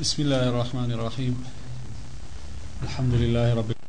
بسم الله الرحمن الرحيم الحمد لله رب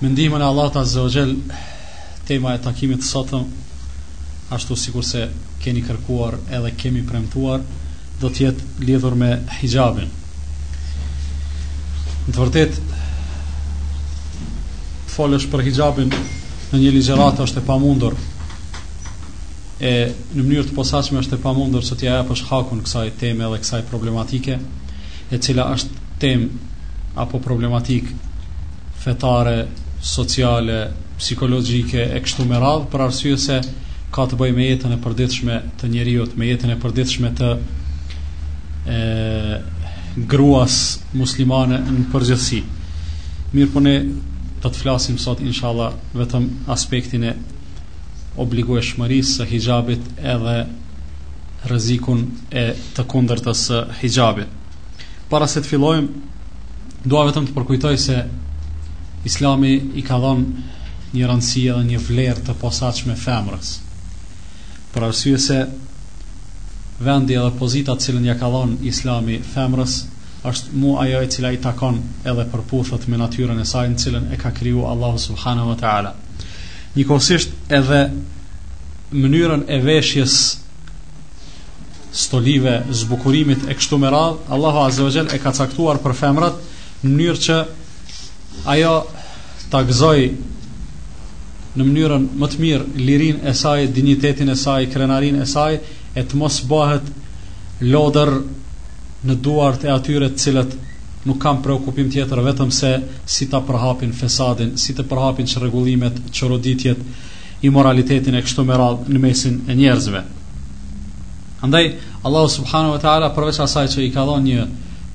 Me ndihmën e Allahut Azza wa Jall, tema e takimit të sotëm, ashtu sikurse keni kërkuar edhe kemi premtuar, do të jetë lidhur me hixhabin. Në të vërtetë të folësh për hixhabin në një ligjëratë është e pamundur. e në mënyrë të posaçme është e pamundur që t'ia japësh hakun kësaj teme dhe kësaj problematike, e cila është temë apo problematik fetare, sociale, psikologjike e kështu me radhë për arsye se ka të bëjë me jetën e përditshme të njeriu, me jetën e përditshme të e gruas muslimane në përgjithësi. Mirëpo ne do të flasim sot inshallah vetëm aspektin e obligueshmërisë së hixhabit edhe rrezikun e të kundërtës së hixhabit. Para se të fillojmë, dua vetëm të përkujtoj se Islami i ka dhënë një rëndësi edhe një vlerë të posaçme femrës. Për arsye se vendi edhe pozita të cilën ja ka dhënë Islami femrës është mu ajo e cila i takon edhe përputhet me natyrën e saj në të cilën e ka kriju Allahu subhanahu wa taala. Njëkohësisht edhe mënyrën e veshjes stolive, zbukurimit e kështu me radhë, Allahu Azza wa Jall e ka caktuar për femrat në mënyrë që ajo ta gëzojë në mënyrën më të mirë lirinë e saj, dinjitetin e saj, krenarinë e saj, e të mos bahet lodër në duart e atyre të cilët nuk kanë preokupim tjetër vetëmse si ta përhapin fesadin, si të përhapin çrregullimet, çoroditjet, imoralitetin e kështu me radhë në mesin e njerëzve. Andaj Allahu subhanahu wa taala përveç asaj që i ka dhënë një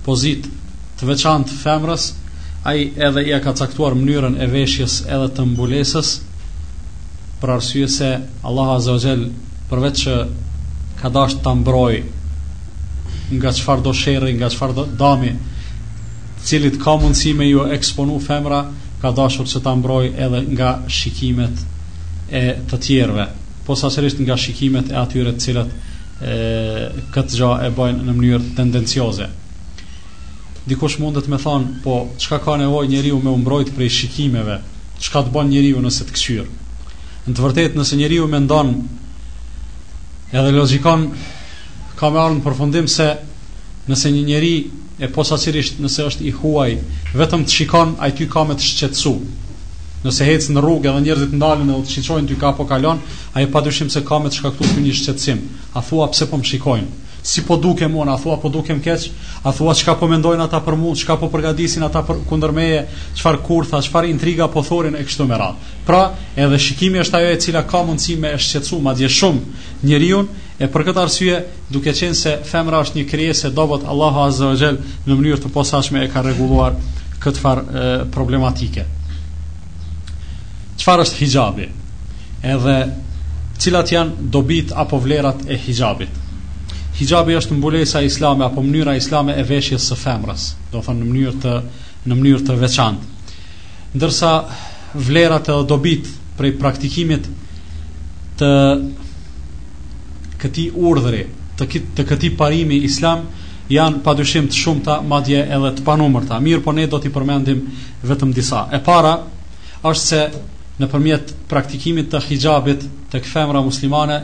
pozitë të veçantë femrës, ai edhe ia ka caktuar mënyrën e veshjes edhe të mbulesës, për arsye se Allahu azza wa jall përveç që ka dashur ta mbrojë nga çfarëdo sherri, nga çfarëdo dami, të cilit ka mundësi me iu eksponu femra, ka dashur që ta mbrojë edhe nga shikimet e të tjerëve, posaçërisht nga shikimet e atyre të cilët këtë gja e bajnë në mënyrë tendencioze. Dikush mundet me thonë, po çka ka nevojë njeriu me u mbrojtë prej shikimeve, çka të ban njeriu nëse të këqyr? Në të vërtetë, nëse njeriu mendon edhe logjikon, ka me ardhur në përfundim se nëse një njeri e posaçërisht nëse është i huaj, vetëm të shikon ai ty ka me të shqetësu. Nëse ecë në rrugë edhe njerëzit ndalen edhe të shiqojnë ty ka po kalon, ai padyshim se ka me të shkaktu ty një shqetësim, a thua pse po më shikojnë, si po dukem unë, a thua po dukem keq, a thua çka po mendojnë ata për mu, çka po përgatisin ata për kundër meje, çfarë kurtha, çfarë intriga po thurin e kështu me radhë. Pra, edhe shikimi është ajo e cila ka mundësi me e shqetësu, madje shumë, njeriun, E për këtë arsye, duke qenë se femra është një krijesë e dobët, Allahu Azza wa Jall në mënyrë të posaçme e ka rregulluar këtë farë problematike. Çfarë është hixhabi? Edhe cilat janë dobitë apo vlerat e hixhabit? Hixhabi është mbulesa islame apo mënyra islame e veshjes së femrës, do thonë në mënyrë të në mënyrë të veçantë. Ndërsa vlerat edhe dobitë prej praktikimit të këtij urdhri, të, të këtij parimi islam, janë padyshim të shumta, madje edhe të panumërta. Mirëpo ne do t'i përmendim vetëm disa. E para, është se nëpërmjet praktikimit të hixhabit tek femra muslimane,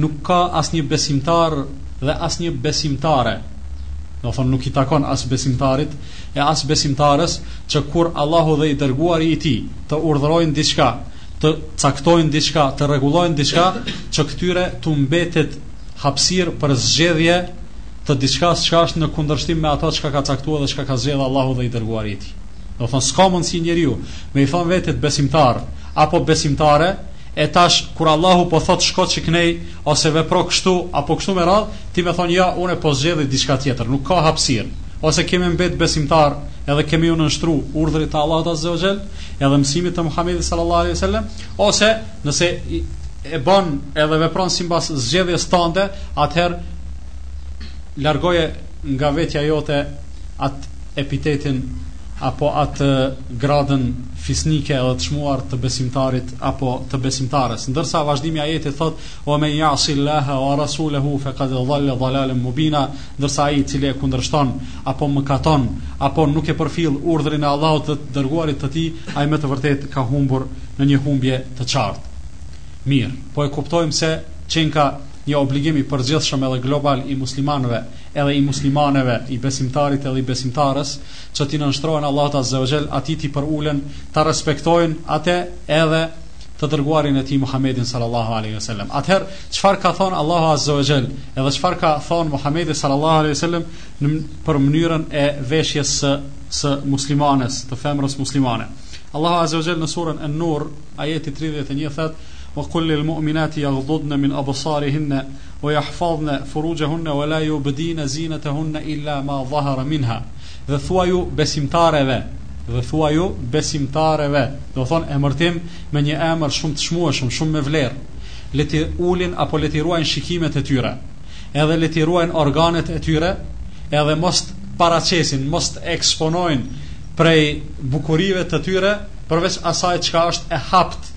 Nuk ka asnjë besimtar dhe asnjë besimtare, do thonë nuk i takon as besimtarit e as besimtares që kur Allahu dhe i Dërguari i Tij të urdhërojnë diçka, të caktojnë diçka, të rregullojnë diçka, që këtyre t'u mbetet hapësirë për zgjedhje të diçkas çka është në kundërshtim me ato çka ka caktuar dhe çka ka zgjedhë Allahu dhe i Dërguari i Tij. Do thonë s'ka mundësi njeriu me i thonë vetes besimtar apo besimtare, E tash kur Allahu po thotë shko qiknej ose vepro kështu apo kështu me radhë, ti me thonë jo unë po zgjedhi diçka tjetër, nuk ka hapësirë. Ose kemi mbet besimtarë edhe kemi iu nënshtru urdhrit të Allahut azze ue xhel, edhe mësimit të Muhamedit sallallahu alaihi wasallam, ose nëse e bën edhe vepron simbas zgjedhjes tënde, atëherë largoje nga vetja jote atë epitetin apo atë gradën fisnike dhe të çmuar të besimtarit apo të besimtares. Ndërsa vazhdimi i ajetit thotë: "Wa men ya'si-llaha wa rasulahu faqad dhalla dhalalan mubina", ndërsa ai i cili e kundërshton apo mëkaton apo nuk e përfill urdhrin e Allahut dhe të Dërguarit të Tij, ai me të vërtetë ka humbur në një humbje të qartë. Mirë, po e kuptojmë se qenka një obligim i përgjithshëm edhe global i muslimanëve edhe i muslimaneve, i besimtarit edhe i besimtares, që t'i nënshtrohen Allahut azze ue xhel, Atij t'i përulen, ta respektojnë Ate edhe të Dërguarin e Tij Muhammedin sallallahu alejhi ve sellem. Atëherë, çfarë ka thonë Allahu azze ue xhel, edhe çfarë ka thonë Muhammedi sallallahu alejhi ve sellem për mënyrën e veshjes së së muslimanes, të femrës muslimane. Allahu azze ue xhel në surën En-Nur, ajeti 31 thotë: Wa qul lil mu'minati yaghdudna min absarihinna wa yahfazna furujahunna wa la yubdina zinatahunna illa ma dhahara minha, Dhe thuaju besimtareve, dhe thuaju besimtareve, do të thonë emërtim me një emër shumë të çmueshëm, shumë me vlerë, le t'i ulin apo le t'i ruajnë shikimet e tyre, edhe le t'i ruajnë organet e tyre, edhe mos të paraqesin, mos të eksponojnë prej bukurive të tyre përveç asaj çka është e haptë,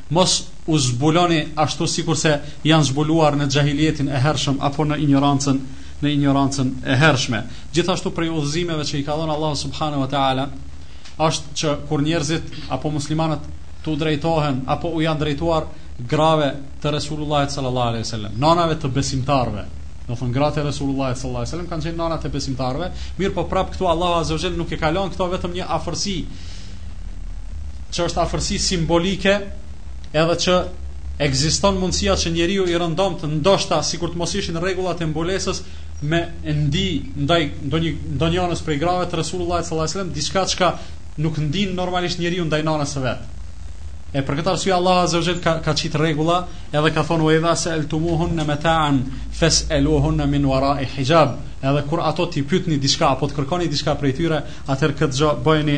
Mos u zbuloni ashtu sikurse janë zbuluar në xhahilijetin e hershëm apo në injorancën në injorancën e hershme. Gjithashtu prej udhëzimeve që i ka dhonë Allahu subhanahu wa ta'ala është që kur njerëzit apo muslimanët t'u drejtohen apo u janë drejtuar grave të Resulullahit sallallahu alaihi wasallam, nanave të besimtarëve. Do thonë gratë e Resulullahit sallallahu alaihi wasallam kanë qenë nanat e besimtarëve, mirëpo prap këtu Allahu azza wa jall nuk e ka lënë këto vetëm një afërsi që është afërsi simbolike edhe që ekziston mundësia që njeriu i rëndomtë ndoshta sikur të mos ishin rregullat e mbulesës me ndi ndaj ndonjë ndonjënës prej grave të Resulullah sallallahu alajhi wasallam diçka çka nuk ndin normalisht njeriu ndaj nanës së vet. E për këtë arsye Allahu azza wa jall ka çit rregulla edhe ka thonë wa idha sa'altumuhunna mata'an fas'aluhunna min wara'i hijab edhe kur ato t'i pytni diçka apo të kërkoni diçka prej tyre atëherë këtë gjë bëjeni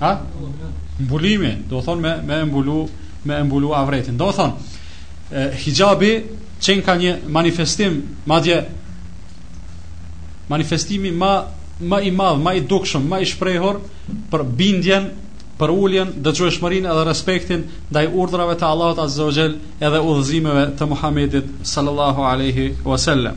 Ha? Mbulimi, domethonë me me mbulu, me mbulu avretin. Domethonë hixhabi qenka një manifestim, madje manifestimi ma ma i madh, ma i dukshëm, ma i shprehur për bindjen, për uljen, dëgjueshmërinë edhe respektin ndaj urdhrave të Allahut Azza wa Jell edhe udhëzimeve të Muhamedit sallallahu alaihi wasallam.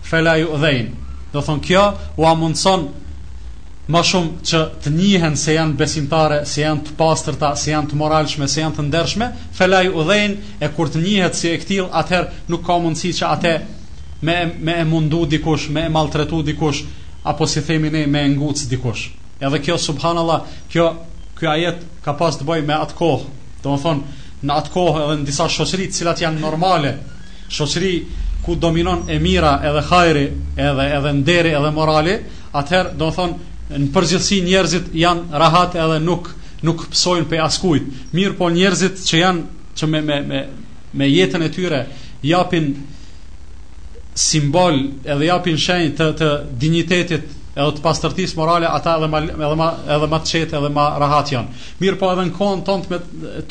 Fela yu'dhain, do thonë kjo ua mundëson ma shumë që të njihen se janë besimtare, se janë të pastërta, se janë të moralshme, se janë të ndershme, fela yu'dhain, e kur të njihet si e këtillë, atëherë nuk ka mundësi që ate me e, me e mundu dikush, me e maltretu dikush, apo si themi ne, me e nguc dikush. Edhe kjo, subhanallah, kjo, ky ajet ka pas të bojë me atë kohë, domethonë, në atë kohë edhe në disa shoqëri të cilat janë normale, shoqëri ku dominon e mira edhe hajri edhe edhe nderi edhe morali atëherë domethonë në përgjithësi njerëzit janë rahat edhe nuk nuk pësojnë pej askujt mirëpo njerëzit që janë që me me me me jetën e tyre japin simbol edhe japin shenjë të të dinjitetit edhe të pastërtisë morale ata edhe ma, edhe ma, edhe më të qetë edhe ma rahat janë mirëpo edhe në kohën tonë të,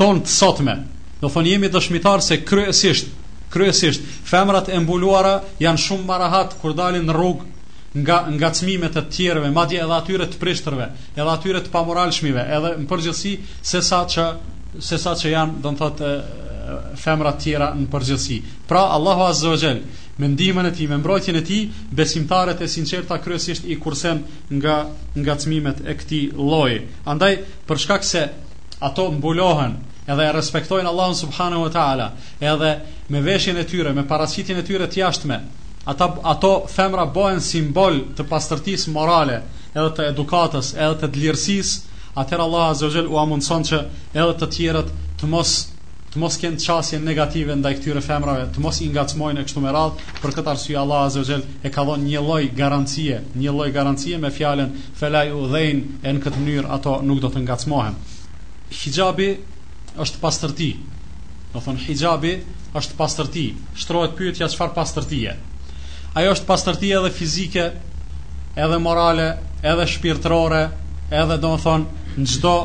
tonë të sotme Do të thonë jemi dëshmitar se kryesisht, kryesisht femrat e mbuluara janë shumë ma rahat kur dalin në rrugë nga ngacmimet e të tjerëve, madje edhe atyre të prishtërve, edhe atyre të pamoralshmive, edhe në përgjithësi se sa që se sa që janë, do të thotë femrat të tjera në përgjithësi. Pra Allahu Azza wa Jall, me ndihmën e tij, me mbrojtjen e tij, besimtaret e sinqerta kryesisht i kursen nga ngacmimet e këtij lloji. Andaj, për shkak se ato mbulohen edhe e respektojnë Allahun subhanahu wa taala, edhe me veshjen e tyre, me paraqitjen e tyre të jashtme, ata ato femra bëhen simbol i pastërtisë morale, edhe të edukatës, edhe të dlirësisë, atëherë Allah azza wa jall ua mundëson që edhe të tjerët të mos të mos kenë çasje negative ndaj këtyre femrave, të mos i ngacmojnë e kështu me radhë, për këtë arsye Allah azza wa jall e ka dhënë një lloj garancie, një lloj garancie me fjalën Fela judhejn e në këtë mënyrë ato nuk do të ngacmohen. Hixhabi është pastërti. Do thonë hixhabi është pastërti. Shtrohet pyetja çfarë pastërtie? Ajo është pastërti edhe fizike, edhe morale, edhe shpirtërore, edhe domethënë në çdo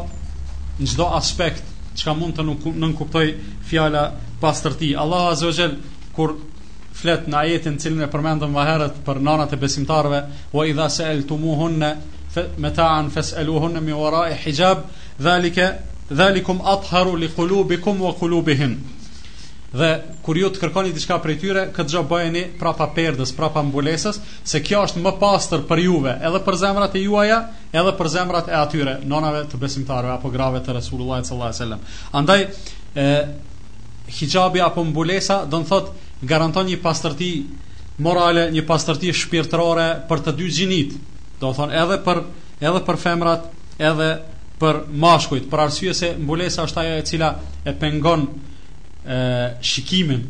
në çdo aspekt çka mund të nuk nënkuptojë fjala pastërti. Allahu azza wa jall kur flet në ajetin të cilin e përmendëm herët për nonat e besimtarëve, wa idha sa'altumuhunna mata'an fas'aluhunna min wara'i hijab, dhalika dhalikum atharu liqulubikum wa qulubihinn. Dhe kur ju të kërkoni diçka prej tyre, këtë gjë bëjeni prapa perdës, prapa mbulesës, se kjo është më pastër për juve, edhe për zemrat e juaja, edhe për zemrat e atyre, nonave të besimtarëve apo grave të Resulullah sallallahu alaihi wasallam. Andaj, e, Hixhabi apo mbulesa, do të thotë, garanton një pastërti morale, një pastërti shpirtërore për të dy gjinitë, do të thonë edhe për edhe për femrat, edhe për mashkujt, për arsye se mbulesa është ajo e cila e pengon e, shikimin,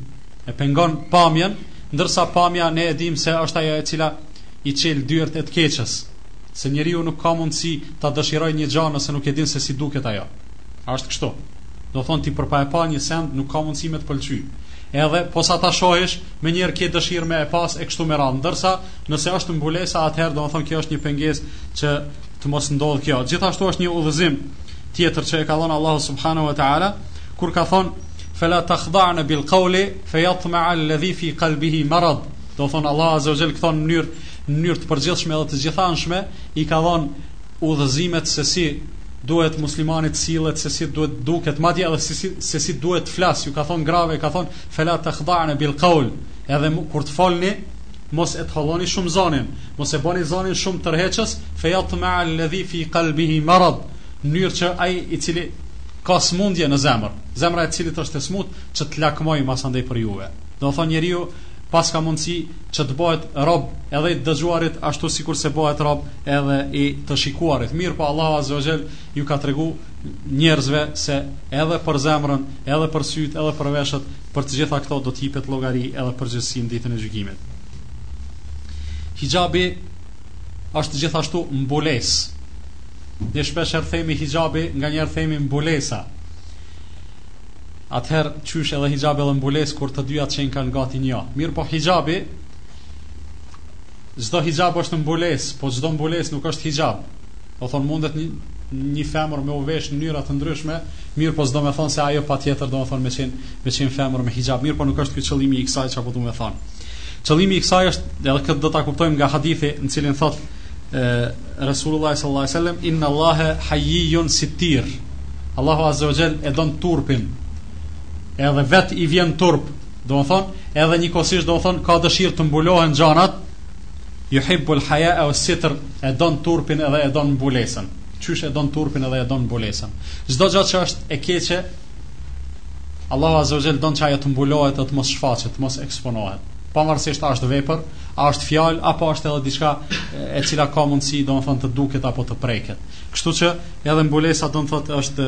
e pengon pamjen, ndërsa pamja ne e dimë se është ajo e cila i çel dyertë e të keqës, se njeriu nuk ka mundësi ta dëshirojë një gjë nëse nuk e din se si duket ajo. A është kështu? Do thonë ti për pa e pa një send nuk ka mundësi me të pëlqy. Edhe, posa ta shohish, menjëherë ke dëshirë me e pas e kështu me radhë. Ndërsa, nëse është mbulesa atëherë domethënë kjo është një pengesë që të mos ndodhë kjo. Gjithashtu është një udhëzim tjetër që e ka dhënë Allahu subhanahu wa taala kur ka thonë fela takhda'na bil qawli fayatma'a alladhi fi qalbihi marad. Do thonë Allahu azza wa jall këtu në mënyrë në mënyrë të përgjithshme dhe të gjithanshme i ka dhënë udhëzimet se si duhet muslimani të sillet, se si duhet të duket, madje edhe se si, se si duhet të flasë, ju ka thonë grave, ka thonë, fela tekhdane bil kaul, edhe kur të folni, mos e tholloni shumë zonin, mos e boni zonin shumë tërheqës, fejatmeal ledhi fi kalbihi marad, në mënyrë që ai i cili ka smundje në zemër, zemra e cilit është e smut, që të lakmojë mas andej për juve. Do thonë njeriu paska mundësi që të bëhet rob edhe i dëgjuarit ashtu sikur se bëhet rob edhe i të shikuarit, mirëpo Allahu azze ue xhel ju ka tregu njerëzve se edhe për zemrën, edhe për sytë, edhe për veshët, për të gjitha këto do të jepet llogari edhe përgjegjësi në ditën e gjykimit. Hijabi është gjithashtu mbulesë. Ne shpesh herë themi hijabi, nganjëherë themi mbulesa. Atëherë qysh edhe hijabi edhe mbulesë kur të dyja qenkan gati një. Mirëpo hijabi Çdo hixhab është mbulesë, po çdo mbulesë nuk është hixhab. Do thonë mundet një një femër me u veshë në mënyra të ndryshme, mirëpo s'do me thonë se ajo patjetër do me thonë me qenë me qenë femër me hixhab, mirëpo nuk është ky qëllimi i kësaj çka po du me thonë. Qëllimi i kësaj është, edhe këtë do ta kuptojmë nga hadithi në të cilin thotë Resulullah sallallahu alaihi wasallam inna Allaha hayyun sittir. Allahu azza wa jall e don turpin. Edhe vet i vjen turp, Do të thonë, edhe njëkohësisht do të thonë ka dëshirë të mbulohen gjanat, yuhibbul haya was sitr e don turpin edhe e don mbulesën qysh e don turpin edhe e don mbulesën çdo gjë që është e keqe Allahu azza wajel don që ajo të mbulohet dhe të mos shfaqet të mos eksponohet pavarësisht a është vepër a është fjalë apo është edhe diçka e cila ka mundësi do të thonë të duket apo të preket kështu që edhe mbulesa do të thotë është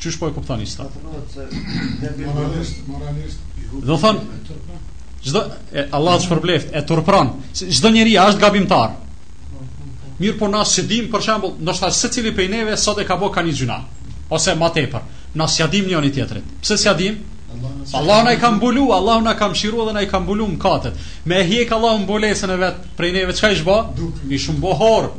Qysh po e kuptoni këta? Do thotë se moralisht, moralisht i humbet. Do thon çka, Allahu të shpërbleft, e turpron. Çdo njeri është gabimtar. Mirëpo na s'ja dim, për shembull, ndoshta secili prej neve sot e ka bo ka një gjynah, ose ma tepër, na s'ja dim njëri tjetrit. Pse s'ja dim? Allahu na i ka mbulu, Allahu na ka mshiru dhe na i ka mbulu mëkatet. Me e hjek Allahu mbulesën e vet, Prej neve çka ishim bo? Ishim bo hor.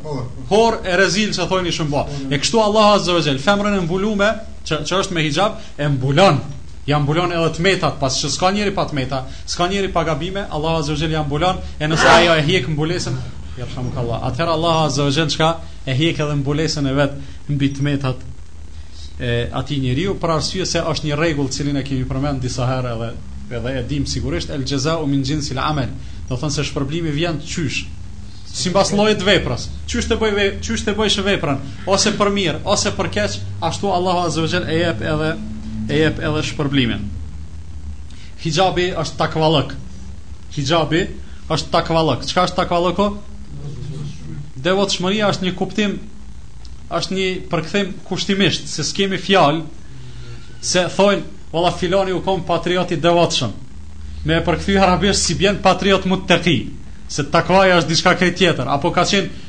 Hor e rezil që thojnë ishim bo. E kështu Allahu azza wa jall femrën e mbulume që që është me hijab e mbulon. Ja mbulon edhe të metat, pasi që s'ka njeri pa të meta, s'ka njeri pa gabime, Allahu azza wa jall ja mbulon e nëse ajo e hjek mbulesën, Yarhamukallah. Atëherë Allah Azza wa Jall çka e hjek edhe mbulesën e vet mbi të metat e atij njeriu për arsye se është një rregull të cilin e kemi përmend disa herë edhe edhe e dim sigurisht el jazau min jinsil amal do thon se shpërblimi vjen qysh sipas llojit të veprës qysh të bëj qysh të bëjsh veprën ose për mirë ose për keq ashtu Allahu azza wa jall e jep edhe e jep edhe shpërblimin hijabi është takvallëk hijabi është takvallëk çka është takvallëku devotshmëria është një kuptim është një përkthim kushtimisht, se s'kemi fjalë se thonë valla filani u kon patriot i devotshëm. Me e përkthy arabisht si bjen patriot muttaki, se takvaja është diçka krejt tjetër, apo ka qenë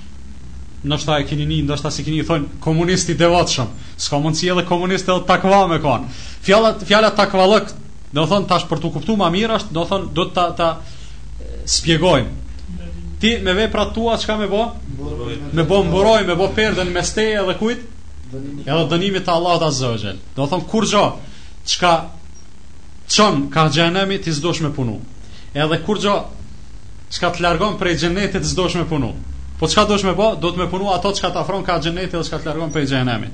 ndoshta e keni ni, ndoshta si kanë thon komunist i devotshëm. S'ka mundësi edhe komunist edhe takva me kon. Fjala fjala takvallëk, do thon tash për të kuptuar më mirë është, do thon do ta ta spjegojmë. Ti me veprat tua çka me bë? Me bë mburojë, me bë perdën mes teje edhe kujt? Edhe dënimit të Allahut azza wa jall. Do thon kurgjë çka çon ka xhehenemi ti s'dosh me punu. Edhe kurgjë çka të largon prej xhenetit s'dosh me punu. Po çka dosh me bë? Do të me punu ato çka të afron ka xheneti dhe çka të largon prej xhehenemit.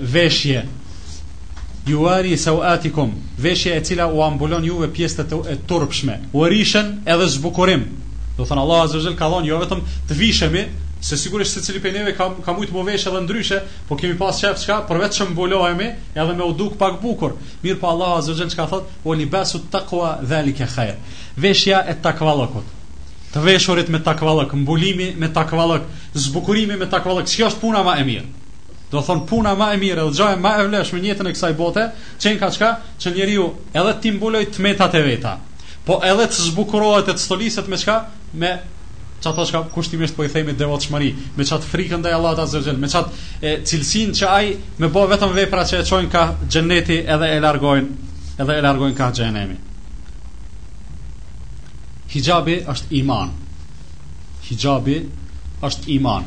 veshje juari sawatikum veshje e cila ua mbulon juve pjesët e turpshme wa rishan edhe zbukurim do thon Allah azza jall ka dhon jo vetëm të vishemi se sigurisht secili prej neve ka ka mujt me u vesh edhe ndryshe po kemi pas qef çka përveç që mbulohemi edhe me u duk pak bukur mirëpo Allah azza jall çka thot wa libasu taqwa zalika khair veshja e takvallokut të veshurit me takvallok mbulimi me takvallok zbukurimi me takvallok çka është puna më e mirë Do thon puna më e mirë dhe gjaja më e vlefshme në jetën e kësaj bote, qenka çka? Që njeriu edhe t'i mbuloj të metat e veta, po edhe të zbukurohet e të stoliset me çka? Me çato çka kushtimisht po i themi devotshmëri, me çat frikën ndaj Allahut Azza Xhel, me çat cilësinë që ai me bë vetëm vepra që e çojnë ka xheneti edhe e largojnë, edhe e largojnë ka xhehenemi. Hijabi është iman. Hixhabi është iman.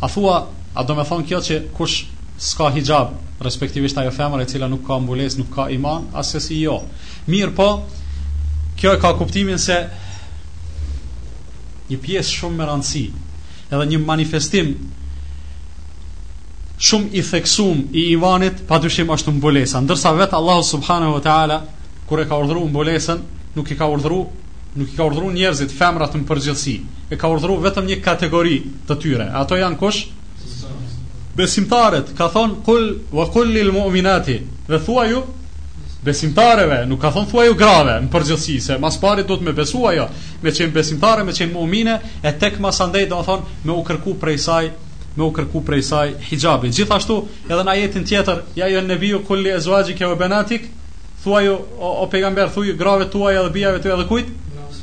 A thua, a do me thonë kjo që kush s'ka hixhab, respektivisht ajo femër e cila nuk ka mbulesë, nuk ka iman? Assesi jo. Mirëpo, kjo e ka kuptimin se një pjesë shumë me rëndësi, edhe një manifestim shumë i theksum i imanit, pa dyshim është mbulesa. Ndërsa vetë Allahu subhanahu wa ta'ala, kur e ka urdhru mbulesën, nuk i ka urdhru Nuk i ka urdhëruar njerëzit, femrat në përgjithësi. E ka urdhëruar vetëm një kategori të tyre. E ato janë kush? Besimtaret, ka thonë kul wa kul lil mu'minati, dhe thuaju besimtareve, nuk ka thonë thuaju grave në përgjithësi, se ma s'pari duhet me besu ajo, me qenë besimtare, me qenë mu'mine, e tek masandej do thonë me u kërku prej saj, me u kërku prej saj hijabi. Gjithashtu edhe në ajetin tjetër, ja ejjuhen nebiju kul li ezuaxhike ue benatik, Thuaj o, o pejgamber, thuaj grave tuaja dhe bijave tuaja dhe kujt?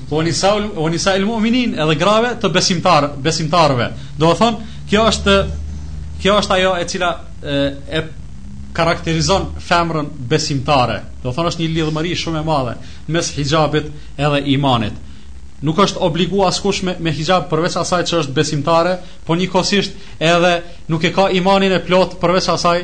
Wa nisa wa nisa el mu'minin, edhe grave të besimtar, besimtarëve. Do të thonë, kjo është kjo është ajo e cila e, e karakterizon femrën besimtare. Do të thonë është një lidhëmëri shumë e madhe mes hijabit edhe imanit. Nuk është obliguar askush me, me hijab përveç asaj që është besimtare, po njëkohësisht edhe nuk e ka imanin e plot përveç asaj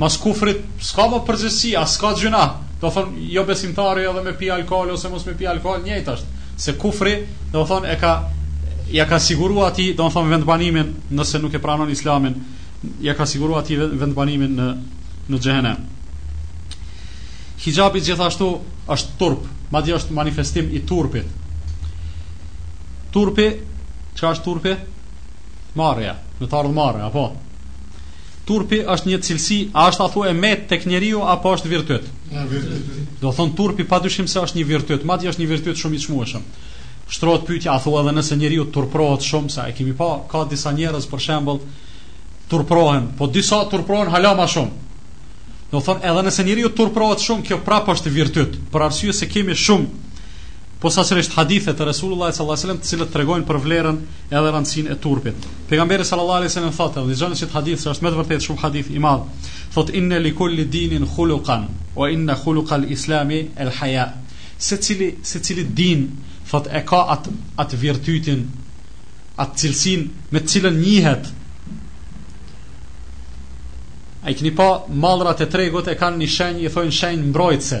Mas kufrit s'ka më përgjegjësi as s'ka gjynah, do të thonë jobesimtari edhe me pi alkool ose mos me pi alkool njëjtë është, se kufri do të thonë e ka ia ka siguru atij do të thonë vendbanimin nëse nuk e pranon islamin ia ka siguru atij vendbanimin në në xhehenem. Hijabi gjithashtu është turp, madje është manifestim i turpit. Turpi, çka është turpi? Marrja, me të ardhë marre, apo? Turpi është një cilësi, a është a thua e metë tek njeriu apo është virtyt? Një virtyt. Do thon turpi padyshim se është një virtyt, madje është një virtyt shumë i çmueshëm. Shtrohet pyetja a thua edhe nëse njeriu turprohet shumë, se e kemi pa, ka disa njerëz për shembull turprohen, po disa turprohen hala më shumë. Do thon edhe nëse njeriu turprohet shumë, kjo prapë është virtyt, për arsye se kemi shumë Posaçërisht hadithe të Resulullahit sallallahu alejhi wasallam të cilët tregojnë për vlerën edhe rëndësinë e turpit. Pejgamberi sallallahu alejhi wasallam thotë, dhe dëgjoni këtë hadith se është me të vërtetë shumë hadith i madh. Thotë inna li kulli dinin khuluqan wa inna khuluqal islami el haya. Secili secili din thotë e ka atë atë virtytin, atë cilësinë me të cilën njihet. A i keni pa mallrat e tregut e kanë një shenjë, i thonë shenjë mbrojtëse.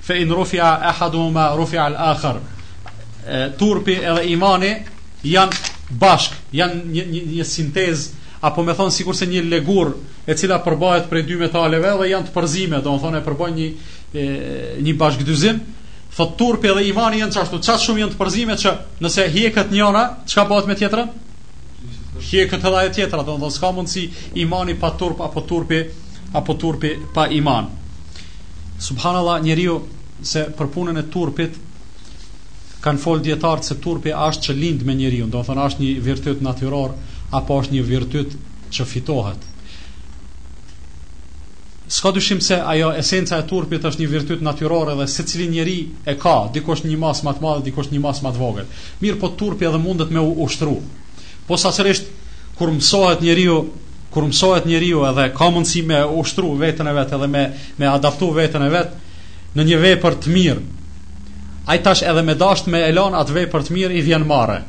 Fe in rufi'a ahaduhuma rufi'a al-akhar. Turpi edhe imani janë bashkë, janë një një, një sintezë apo me thonë sikurse një legurë e cila përbëhet prej dy metaleve dhe janë të përzime, domethënë e përbën një e, një bashkëdyzim. Thotë turpi edhe imani janë qashtu, qaq shumë janë të përzime që nëse hjeket njëra, çka bëhet me tjetrën? Hjeket edhe ajo tjetra, domethënë s'ka mundsi imani pa turp apo turpi apo turpi pa iman. Subhanallah njeriu se për punën e turpit kanë fol dijetarët se turpi është që lind me njeriun, do të thonë është një virtyt natyror apo është një virtyt që fitohet. S'ka dyshim se ajo esenca e turpit është një virtyt natyror edhe secili njeri e ka, dikush një masë më të madhe, dikush një masë më të vogël. Mirëpo turpi edhe mundet me u ushtru. Posaçërisht, kur mësohet njeriu, kur mësohet njeriu edhe ka mundësi me ushtru veten e vet edhe me, me adaptu veten e vet në një vepër të mirë, ai tash edhe me dasht me e lon atë vepër të mirë i vjen marre.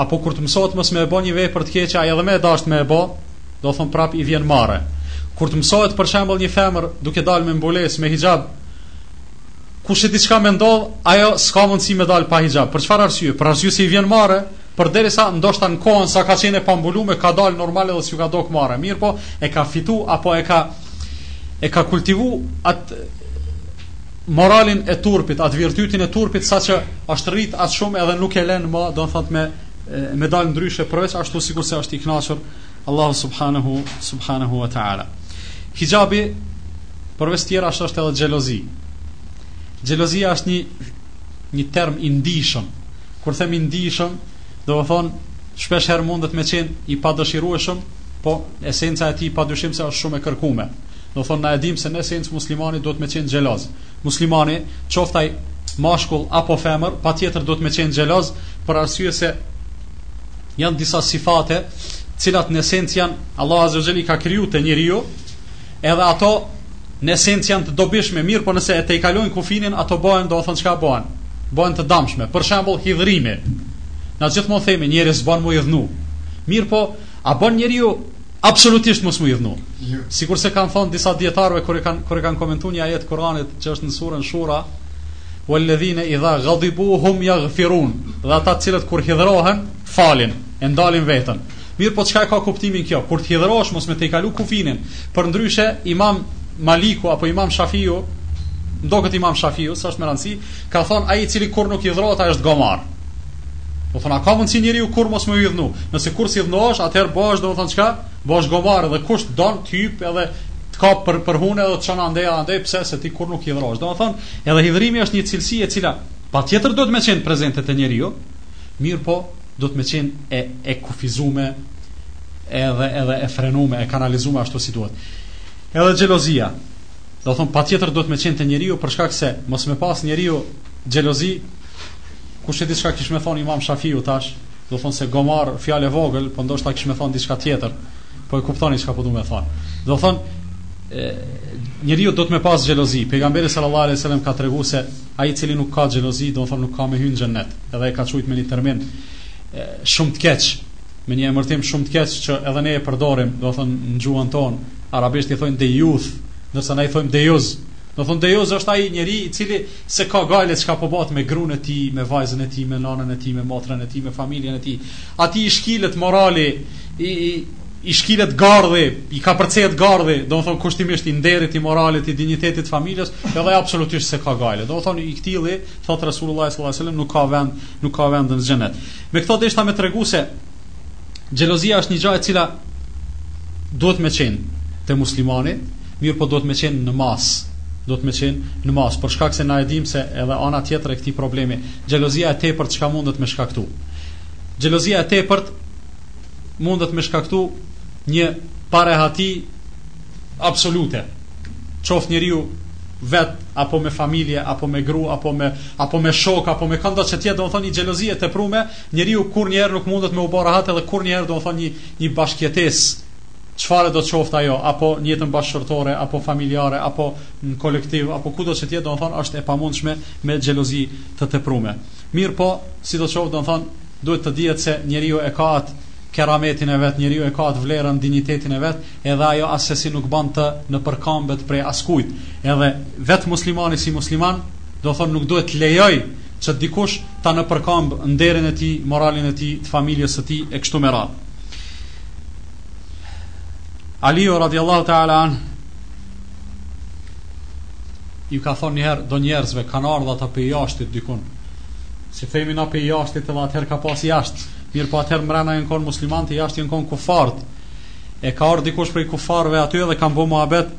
Apo kur të mësohet mos me e bo një vepër të keqe, ai edhe me dasht me e bo, domethonë prap i vjen marre. Kur të mësohet për shembol një femër duke dalë me mbulesë, me hixhab, Kush e di çka me ndodh, ajo s'ka mundësi me dalë pa hixhab. Për çfarë arsye? Për arsye se i vjen marre, përderisa ndoshta në kohën sa ka qenë e pambulume ka dalë normal edhe s'ju ka dokë marre. Mirëpo e ka fitu apo e ka e ka kultivu atë moralin e turpit, atë virtytin e turpit saqë është rrit aq shumë edhe nuk e len ma, domethonë me me dalë ndryshe përveç ashtu sikurse është i kënaqur Allahu subhanahu subhanahu wa taala. Hixhabi përveç tjera është edhe xhelozi. Xhelozia është një një term i ndijshëm. Kur them i ndijshëm, domethonë shpeshherë mundet me qenë i padëshirueshëm, po esenca e tij padyshim se është shumë e kërkuar. Domethonë na e dimë se në esencë muslimani duhet me qenë xheloz. Muslimani, qoftë ai mashkull apo femër, patjetër duhet me qenë xheloz për arsye se Janë disa sifate, të cilat në esencë janë Allahu Azza wa Jall i ka kriju te njeriu, edhe ato në esencë janë të dobishme, mirëpo nëse e tejkalojnë kufinin, ato bëhen, domethonë çka bëhen? Bëhen të dëmshme. Për shembull, hidhrimi. Na gjithmonë themi njeriu s'bën m'u hidhnu. Mirëpo a bën njeriu absolutisht mos m'u hidhnu? Jo. Sikurse kanë thënë disa dijetarë kur e kanë kur e kanë komentu një ajet t'Kur'anit që është në surën Shura, Walladhina idha ghadibu hum yaghfirun, dhe ata të cilët kur hidhërohen, falin, e ndalin veten. Mirëpo çka e ka kuptimin kjo? Kur të hidhërohesh mos me tejkalu kufinin. Përndryshe Imam Maliku apo Imam Shafiu, më duket Imam Shafiu, s'është me rëndësi, ka thonë ai i cili kurrë nuk hidhërohet ai është gomar. Domethonë a ka mundsi njeriu kurrë mos m'u hidhnu? Nëse kurrë s'hidhnohesh, atëherë bëhesh domethënë çka? Bëhesh gomar dhe kush don të hyp edhe të kap për për hunë edhe të çon andej andej pse se ti kurrë nuk hidhërohesh. Domethënë Edhe hidhërimi është një cilësi e cila patjetër duhet me qenë prezente te njeriu, mirëpo duhet me qenë e e kufizume edhe edhe e frenume, e kanalizume ashtu si duhet. Edhe xhelozia, domethonë patjetër duhet me qenë te njeriu për shkak se mos me pas njeriu xhelozi, kush e di çka kish me thonë Imam Shafiu tash, domethonë se gomar fjalë e vogël, po ndoshta kish me thonë diçka tjetër. Po e kuptoni çka po du me thonë. Domethonë Njeriu duhet me pas xhelozi. Pejgamberi sallallahu alejhi wasallam ka tregu se ai i cili nuk ka xhelozi, domethonë nuk ka me hyrë në xhennet. Edhe e ka qujt me një termin shumë të keq, me një emërtim shumë të keq që edhe ne e përdorim, domethonë në gjuhën tonë, arabisht i thonë dejuth, ndërsa ne i themi dejuz. Domethonë dejuz është ai njeri i cili s'e ka gajle çka po bëhet me gruan e tij, me vajzën e tij, me nënën e tij, me motrën e tij, me familjen e tij. Atij i shkelet morali i, i i shkelet gardhi, i kapërcehet gardhi, domethonë kushtimisht i nderit, i moralit, i dinjitetit të familjes, edhe ai absolutisht s'e ka gajle. Domethonë i këtilli, thotë Resulullah sallallahu alaihi wasallam, nuk ka vend, nuk ka vend në xhennet. Me këto deshta me tregu se xhelozia është një gjë e cila duhet me qenë te muslimani, mirëpo duhet me qenë në masë, duhet me qenë në masë, për shkak se na e dimë se edhe ana tjetër e këtij problemi, xhelozia e tepërt çka mundet me shkaktu. Xhelozia e tepërt mundet me shkaktu një parehati absolute. Qoftë njeriu vet apo me familje apo me gru apo me apo me shok apo me këndo që të jetë domethonë një xhelozi e teprume, njeriu kurrnjëherë nuk mundet me u bë rahat edhe kurrnjëherë domethonë një një bashkëjetesë çfarëdo të qoftë ajo, apo në jetën bashkëshortore, apo familjare, apo në kolektiv, apo kudo që të jetë, domethonë, është e pamundshme me xhelozi të teprume. Mirëpo, sido të qoftë, domethonë, Duhet të dihet se njeriu e ka atë kerametin e vet, njeriu e ka atë vlerën, dinjitetin e vet, edhe ajo assesi nuk ban të nëpërkëmbet prej askujt. Edhe vet muslimani si musliman, domethonë nuk duhet të lejojë që dikush ta nëpërkëmbë nderin e tij, moralin e tij, të familjes së tij e kështu me radhë. Aliu radiallahu ta'ala anhu ju ka thonë një herë do njerëzve kanë ardhë ata prej jashtit dikun, Si themi na prej jashtit edhe atëherë ka pas jashtë. Mirëpo atëherë mrena janë konë muslimanët, jashtë janë konë kufarët. E ka ardhë dikush prej kufarëve aty edhe kanë bo muhabet,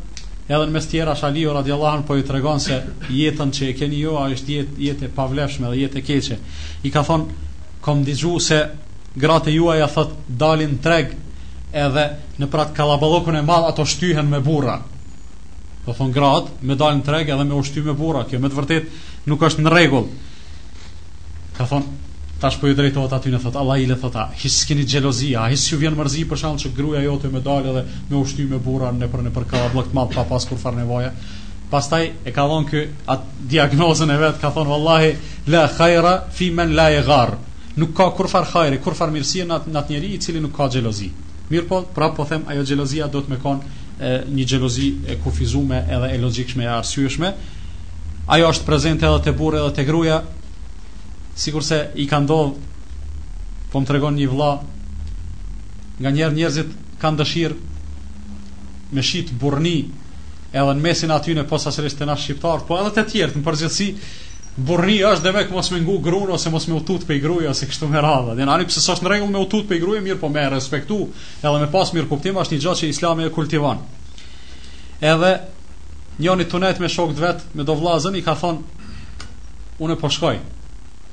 edhe në mes tjerash Aliu radiallahu po ju tregon se jeta që e keni ju, a është jetë jetë e pavlefshme dhe jetë e keqe. I ka thonë, kom digju se gratë e juaja thotë dalin n'treg edhe nëpër atë kallaballëkun e madh ato shtyhen me burra. Domethonë gratë, me dal n'treg edhe me u shty me burra, kjo me të vërtetë nuk është në rregull. Ka thonë tash po ju drejtohet atyne thotë Allahile thotë a hiç s'keni xhelozi a hiç ju vjen mërzi për shkak që gruaja jote me dal edhe me u shty me burra nëpër nëpër kallaballëk të madh pa pas kurrfarë nevoje pastaj e ka dhonë ky atë diagnozën e vet ka thonë wallahi la khaira fi man la yaghar nuk ka kurrfarë hajri kurrfarë mirësie në atë njeri i cili nuk ka xhelozi mirëpo prapë po them ajo xhelozia duhet me konë një xhelozi e kufizuar edhe e logjikshme e arsyeshme Ajo është prezente edhe te burri edhe te gruaja, sikurse i ka ndodh po më tregon një vëlla nganjëherë njerëzit kanë dëshirë me shit burrni edhe në mesin aty në posaçërisht te na shqiptarët, po edhe të tjertë në përgjithësi, burrni është dhe me mos me ngu grun ose mos me u tut prej gruje ose kështu me radhë. Dhe n'anë p'njës është në rregull me u tut prej gruje, mirëpo me respektu edhe me pas mirëkuptim është një gjë që islami e kultivan. Edhe Njëri tu nejt me shokët e vet, me do vllazën, i ka thonë, unë po shkoj.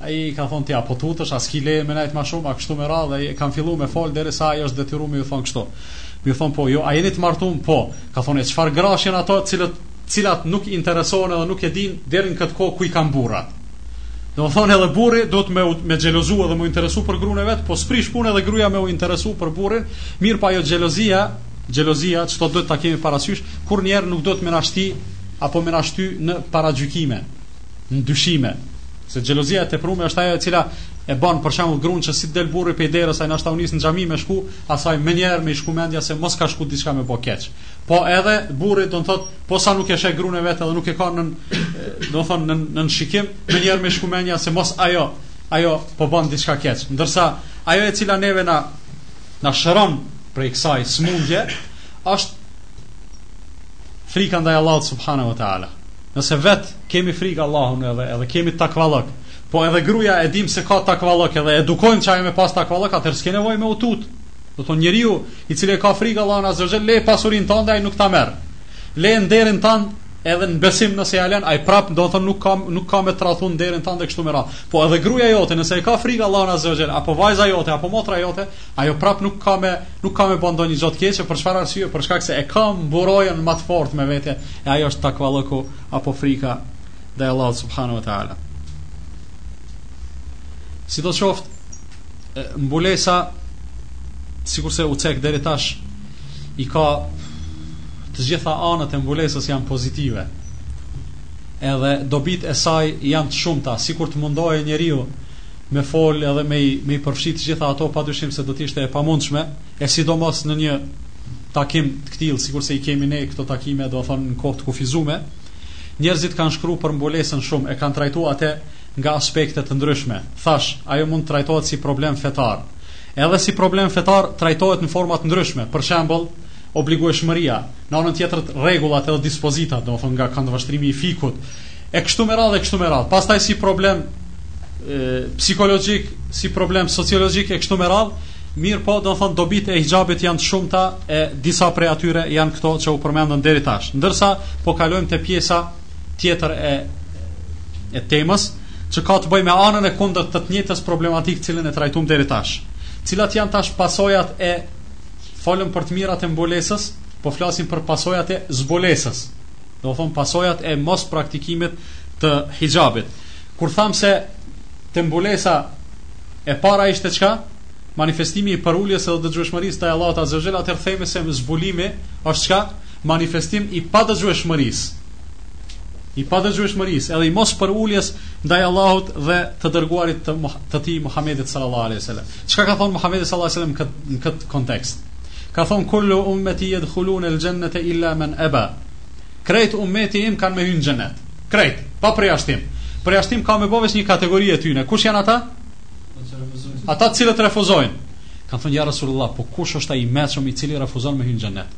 Ai ka thonë, ti a po tutesh, a s'ki leje me nejtë ma shumë, a kështu me radhë, i kanë fillu me fol, derisa ai është detyru me ju thonë kështu. Me ju thonë, po, jo, a jeni të martumë, po. Ka thonë, e çfarë grash janë ato të cilët, cilat nuk interesohen edhe nuk e din, deri në këtë kohë, ku i kanë burrat. Do të thonë edhe burri duhet me xhelozu edhe me u interesu për gruan e vet, po s'prish punë edhe gruaja me u interesu për burrin, mirëpo po ajo xhelozia Xhelozia, çka duhet ta kemi parasysh, kurrnjëherë nuk duhet me na shti apo me na shty në paragjykime, në dyshime. Se xhelozia e tepruar është ajo e cila e bën për shembull gruan që si të del burri prej derës, ai ndoshta u nis në xhami me shku, asaj menjëherë me i shku mendja se mos ka shku diçka me bë keq. Po edhe burri do të thotë, posa nuk e sheh gruan e vet edhe nuk e ka nën, do të thonë nën nën shikim, menjëherë me shku mendja se mos ajo ajo po bën diçka keq. Ndërsa ajo e cila neve na na shëron prej kësaj smundje është frika ndaj Allahut subhanahu wa taala. Nëse vet kemi frikë Allahun edhe edhe kemi takvallok, po edhe gruaja e dim se ka takvallok edhe e edukojmë që ajo me pas takvallok, atëherë s'ke nevojë me u tut. Do të thonë njeriu i cili e ka frikë Allahun azze ve xhel le pasurinë tënde ai nuk ta merr. Le nderin tënd edhe në besim nëse ia lën ai prap do të thonë nuk ka nuk ka me tradhtu nderin tënd e kështu me radhë po edhe gruaja jote nëse e ka frikë Allahun azze ve xhel apo vajza jote apo motra jote ajo prap nuk ka me nuk ka me bën ndonjë gjë të keqe për çfarë arsye për shkak se e ka mburojën më të fortë me vete e ajo është takvalloku apo frika ndaj Allahut subhanahu wa taala sidoqoftë mbulesa sikurse u cek deri tash i ka të gjitha anët e mbulesës janë pozitive. Edhe dobitë e saj janë të shumta, sikur të mundohej njeriu me fol edhe me i, me i përfshi të gjitha ato pa dyshim se do të ishte e pamundshme, e sidomos në një takim të këtillë sikurse i kemi ne këto takime, domethënë në kohë të kufizume. Njerëzit kanë shkru për mbulesën shumë, e kanë trajtu atë nga aspekte të ndryshme, thashë, ajo mund të trajtohet si problem fetar. Edhe si problem fetar trajtohet në forma të ndryshme, për shembull, obligueshmëria, në anën tjetër rregullat edhe dispozitat, domethënë nga këndvështrimi i fikhut, e kështu me radhë e kështu me radhë. Pastaj si problem psikologjik, si problem sociologjik e kështu me radhë, mirëpo, do thonë, dobitë e hixhabit janë të shumta e disa prej atyre janë këto që u përmendën deri tash. Ndërsa, po kalojmë te pjesa tjetër e e temës që ka të bëjë me anën e kundërt të të njëjtës problematik të cilën e trajtuam deri tash. Cilat janë tash pasojat e folëm për të mirat e mbulesës, po flasim për pasojat e zbulesës. Do të thon pasojat e mos praktikimit të hijabit. Kur tham se te mbulesa e para ishte çka? Manifestimi i përuljes edhe dëgjueshmërisë ndaj Allahut Azza Jell, atëherë themi se zbulimi është çka? manifestim i padëgjueshmërisë, i padëgjueshmërisë edhe i mos përuljes ndaj Allahut dhe të dërguarit të, të tij Muhammedit sallallahu alaihi wasallam. Çka ka thënë Muhammedi sallallahu alaihi wasallam në këtë kontekst? Ka thënë kullu ummeti yadkhulun al-jannata illa man aba. Krejt ummeti im kanë me hyrë në xhenet. Krejt, pa përjashtim. Përjashtim ka me bo veç një kategori e tyre. Kush janë ata? Ata të cilët refuzojnë. Kan thënë ja Rasulullah, po kush është ai i meçëm i cili refuzon me hyrë në xhenet?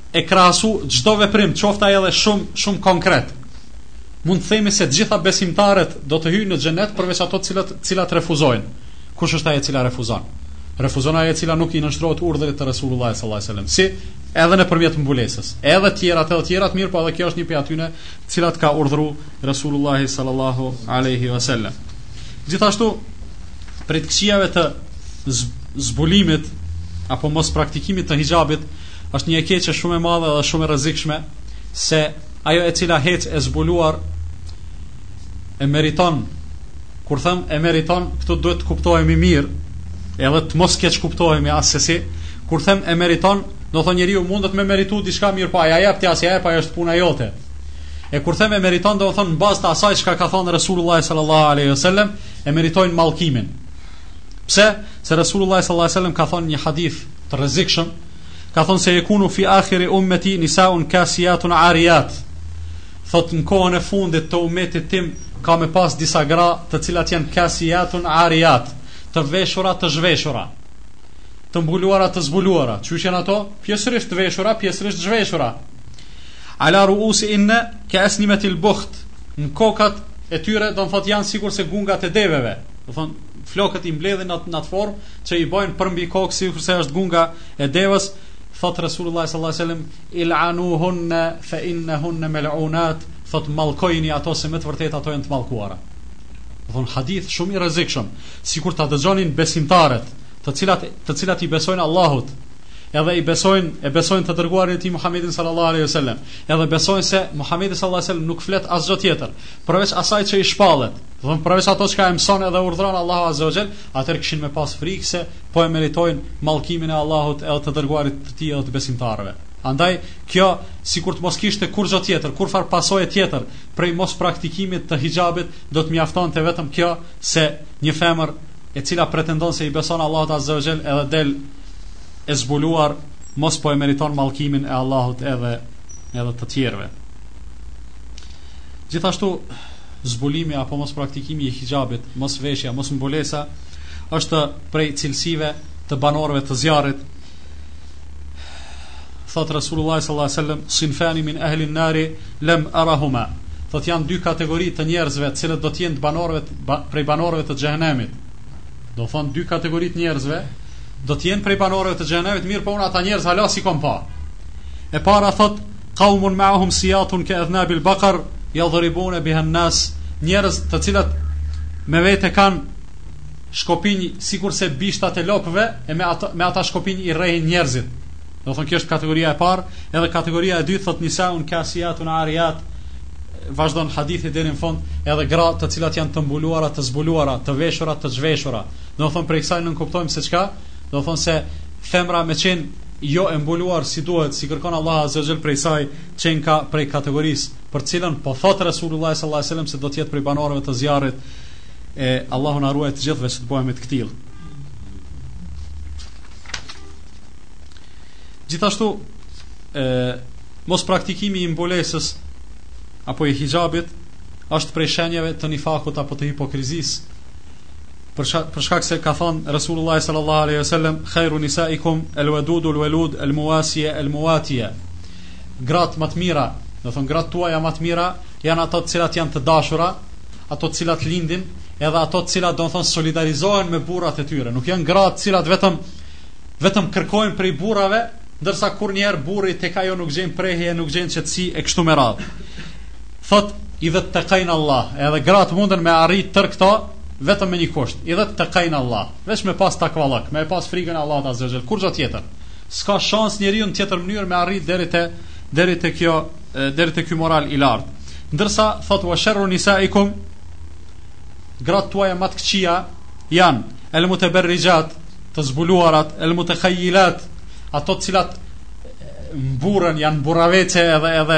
e krahasu çdo veprim, qoftë ai edhe shumë shumë konkret. Mund të themi se të gjitha besimtaret do të hyjnë në xhenet përveç ato të cilat të cilat refuzojnë. Kush është ajo e cila refuzon? Refuzon ajo e cila nuk i nënshtrohet urdhrit të Resulullah sallallahu alaihi wasallam. Si edhe nëpërmjet mbulesës. Edhe të tjerat, edhe të tjerat, mirëpo edhe kjo është një prej atyre të cilat ka urdhëruar Resulullah sallallahu alaihi wasallam. Gjithashtu prej të këqijave të zbulimit apo mos praktikimit të hijabit Është një e keqe shumë e madhe dhe shumë e rrezikshme se ajo e cila hec e zbuluar e meriton kur them e meriton këtu duhet të kuptohemi mirë edhe të mos keqkuptohemi asesi kur them e meriton do thonë njeriu mundet me meritu diçka mirëpo a ja jep ti a s'ja jep ajo është puna jote e kur them e meriton do thonë në bazë të asaj çka ka thënë Resulullah sallallahu alaihi wasallam e meritojnë mallkimin pse se Resulullah sallallahu alaihi wasallam ka thënë një hadith të rrezikshëm, ka thënë se yekunu fi akhiri ummeti nisaun kasiyatun ariyat. Thot në kohën e fundit të umetit tim ka me pas disa gra të cilat janë kasiyatun ariyat, të veshura të zhveshura, të mbuluara të zbuluara. Kush janë ato? Pjesërisht të veshura, pjesërisht zhveshura. Ala ruusihinna ka asnimatil bukht. Në kokat e tyre do të thot janë sikur se gungat e deveve. Do thon flokët i mbledhin në atë formë që i bojn përmbi kokë sikurse është gunga e devës thot Resulullah sallallahu alaihi wasallam il'anuhunna fa innahunna mal'unat thot mallkojini ato se me të vërtetë ato janë të mallkuara do thon hadith shumë i rrezikshëm sikur ta dëgjonin besimtaret të cilat të cilat i besojnë Allahut edhe i besojnë e besojnë të dërguarin e tij Muhammedin sallallahu alaihi wasallam edhe besojnë se Muhammedi sallallahu alaihi wasallam nuk flet asgjë tjetër përveç asaj që i shpallet do thon përveç ato çka e mëson edhe urdhron Allahu azza wa jall atëherë kishin me pas frikë se po e meritojnë mallkimin e Allahut edhe të dërguarit të tij edhe të besimtarëve. Andaj, kjo sikur të mos kishte kurrgjo tjetër, kurrfarë pasoje tjetër prej mospraktikimit të hixhabit, do të mjaftonte vetëm kjo se një femër e cila pretendon se i beson Allahut Azza wa Jell edhe del e zbuluar mos po e meriton mallkimin e Allahut edhe edhe të tjerëve. Gjithashtu, zbulimi apo mospraktikimi i hixhabit, mosveshja, mosmbulesa, është prej cilësive të banorëve të zjarrit. Thotë Resulullah sallallahu alaihi wasallam, "Sinfani min ahli an-nar lam arahuma." Thotë janë dy kategori të njerëzve, të cilët do të jenë banorëve prej banorëve të xhehenemit. Domethënë dy kategori të njerëzve do të jenë prej banorëve të xhehenemit, mirëpo unë ata njerëz hala s'i kom pa. E para thotë Qaumun ma'ahum siyatun ka'adhnabil baqar yadhribuna biha an-nas, njerëz të cilat me vete kanë shkopinj sikurse bishtat e lopëve e me ata, me ata shkopinj i rrehin njerëzit. Domethënë kjo është kategoria e parë, edhe kategoria e dytë thotë nisaun kasiyatun ariyat, vazhdon hadithi deri në fund, edhe gra të cilat janë të mbuluara, të zbuluara, të veshura, të çveshura. Domethënë prej kësaj nënkuptojmë se çka Domethënë se femra me qenë jo e mbuluar si duhet, si kërkon Allahu azza wa jall prej saj, qenka prej kategorisë për të cilën po thotë Resulullah sallallahu alaihi wasallam se do të jetë prej banorëve të zjarrit. E Allahu na ruajt të gjithëve që të bëhemi të këtillë. Gjithashtu, e, mospraktikimi i mbulesës apo i hixhabit është prej shenjave të nifakut apo të hipokrizisë. për shkak për shkak se ka thënë Resulullah sallallahu alaihi wasallam khairu nisaikum alwadud alwalud almuwasiya almuwatiya gratë ma të mira domethënë gratë tuaja ma të mira janë ato të cilat janë të dashura ato të cilat lindin edhe ato të cilat domethënë solidarizohen me burrat e tyre nuk janë gra të cilat vetëm vetëm kërkojnë prej burrave ndërsa kur njëherë burri tek ajo nuk gjen prehje nuk gjen qetësi e kështu me radhë Thotë, Idhet tekejn Allah, edhe gratë munden me arrit tërë këto vetëm me një kusht, idhet tekejn Allah, veç me pas takvallëk, me e pas frikën e Allahut azze ve xhel, kurrgja tjetër. S'ka shans njeriu në tjetër mënyrë me arrit deri te deri te kjo deri te ky moral i lartë. Ndërsa, thotë, Wa sherru nisaikum, gratë tuaja ma të këqija janë, El muteberrixhat, të zbuluarat, El mutekhailat, ato të cilat mburren, janë mburravece edhe edhe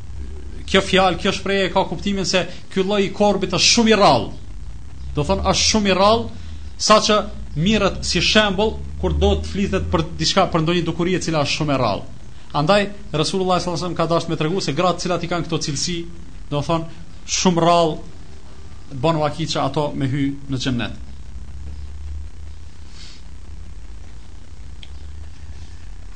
kjo fjalë, kjo shprehje ka kuptimin se ky lloj i korbit është shumë i rrallë. Domethënë është shumë i rrallë saqë mirret si shembull kur do të flitet për diçka për ndonjë dukuri e cila është shumë e rrallë. Andaj Resulullah sallallahu alajhi wasallam ka dashur me tregu se gratë të cilat i kanë këto cilësi, domethënë shumë rrallë bën vaki që ato me hy në xhennet.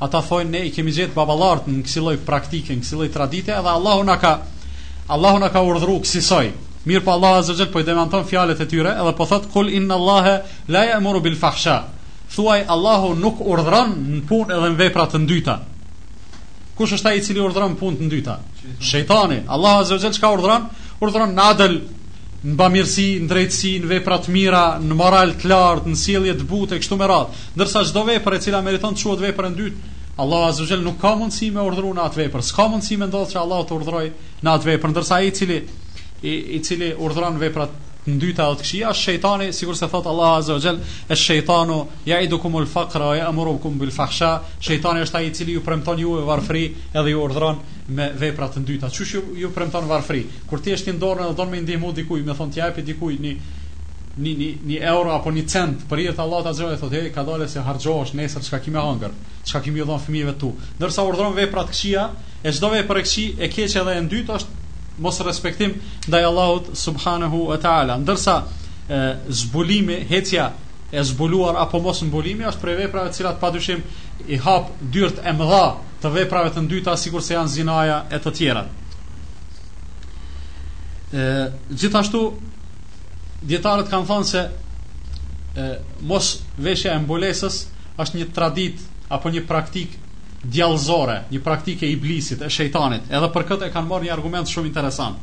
Ata thojnë ne i kemi gjetë baballartë në kësi lloj praktike, në kësi lloj tradite edhe Allahu na ka Allahu na ka urdhëru kësisoj. Mirëpo Allahu azza wa jall po i demanton fjalët e tyre edhe po thot kul inna Allahe la ya'muru bil fahsha. Thuaj Allahu nuk urdhëron në punë edhe në vepra të ndyta. Kush është ai i cili urdhëron punë të ndyta? Shejtani. Allahu azza wa jall çka urdhëron? Urdhëron në adl, në bamirësi, në drejtësi, në vepra të mira, në moral të lartë, në sjellje të butë kështu me radhë. Ndërsa çdo vepër e cila meriton të quhet vepër e ndytë, Allahu azza wa jall nuk ka mundësi me urdhëru në atë vepër, s'ka mundësi me ndodhë që Allahu të urdhërojë në atë vepër, ndërsa ai i cili i, i cili urdhëron vepra të ndyta dhe të këqija, është shejtani, sikurse thot Allahu azza wa jall, "Esh shejtanu ya'idukumul faqra wa ya'murukum bil fahsha", shejtani është ai i cili ju premton juve varfëri edhe ju urdhëron me vepra të ndyta. Qysh ju, ju premton varfëri? Kur ti e nin dorën dhe don me i ndihmu dikujt, me thon t'i japi dikujt një Ni ni ni euro apo ni cent për hir të Allahut azza wa jall thotë hej kadale se harxhohesh nesër çka ki me hangër çka ki me u dhon fëmijëve tu ndërsa urdhron vepra të këqija e çdo vepër e këqij e keqe dhe e ndytë është mos respektim ndaj Allahut subhanehu e teala ndërsa e zbulimi hecja e zbuluar apo mos mbulimi është prej veprave të cilat padyshim i hap dyrt e mëdha të veprave të ndyta sikurse janë zinaja e të tjerat e gjithashtu Dijetarët kanë thënë se e, mos veshja e mbulesës është një tradit apo një praktik djallëzore, një praktik e iblisit, e shejtanit. Edhe për këtë e kanë marrë një argument shumë interesant.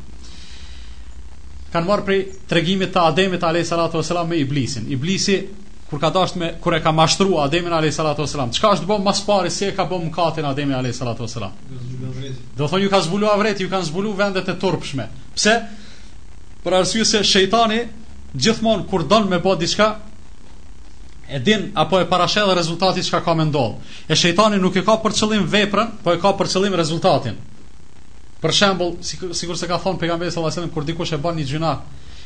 Kanë marrë prej tregimit të Ademit alayhis salatu wasalam me iblisin. Iblisi kur ka dashur me kur e ka mashtruar Ademin alayhis salatu wasalam, çka është bë mas pari si e ka bë mëkatin Ademi alayhis salatu wasalam? Domethënë ju ka zbulu avreti, ju kanë zbuluar vendet e turpshme. Pse? Për arsye se shejtani gjithmonë kur don me bë diçka e din apo e parasheh rezultati çka ka me ndodh. E shejtani nuk e ka për qëllim veprën, po e ka për qëllim rezultatin. Për shembull, sikur se ka thënë pejgamberi sallallahu alajhi wasallam kur dikush e bën një gjynah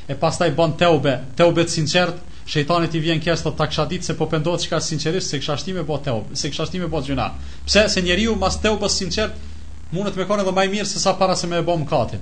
e pastaj bën teube, teube të sinqert, shejtani i vjen keq, ta kisha ditë se po pendohet kaq sinqerisht s'e kisha shti me bë teube, s'e kisha shti me bë gjynah. Pse se njeriu mas teubës sinqert mundet me kon edhe më i mirë se sa para se me e bë mëkatin.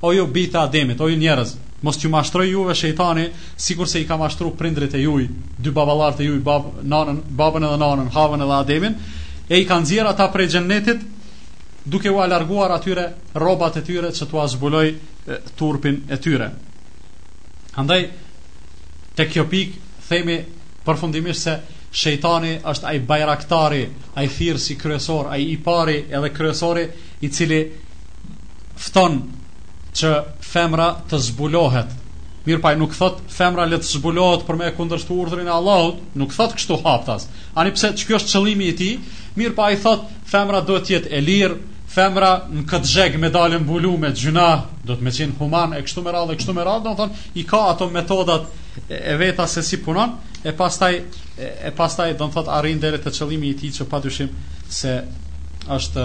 O ju bijtë e Ademit, o ju njerëz, mos t'ju mashtrojë juve shejtani, sikurse i ka mashtruar prindërit e juj, dy baballarët e juj, bab, nanën, babën edhe nanën, Havën edhe Ademin, e i ka nxjerrë ata prej Xhennetit, duke ua larguar atyre rrobat e tyre që t'ua zbulojë turpin e tyre. Andaj, tek kjo pikë, themi përfundimisht se shejtani është ai bajraktari, ai thirrësi kryesor, ai i pari edhe kryesori, i cili fton që femra të zbulohet. Mirëpo, nuk thotë femra le të zbulohet për me e kundërshtu urdhërin e Allahut, nuk thotë kështu haptas. Ani pse kjo është qëllimi i tij, mirëpo i thotë femra le të jetë e lirë, femra në këtë zheg me dalë mbulu me gjuna, do të me qenë human e kështu me radhë, e kështu me radhë, domethënë, i ka ato metodat e veta se si punon, e pastaj, e pastaj domethënë arrin deri te qëllimi i tij që pa dyshim se është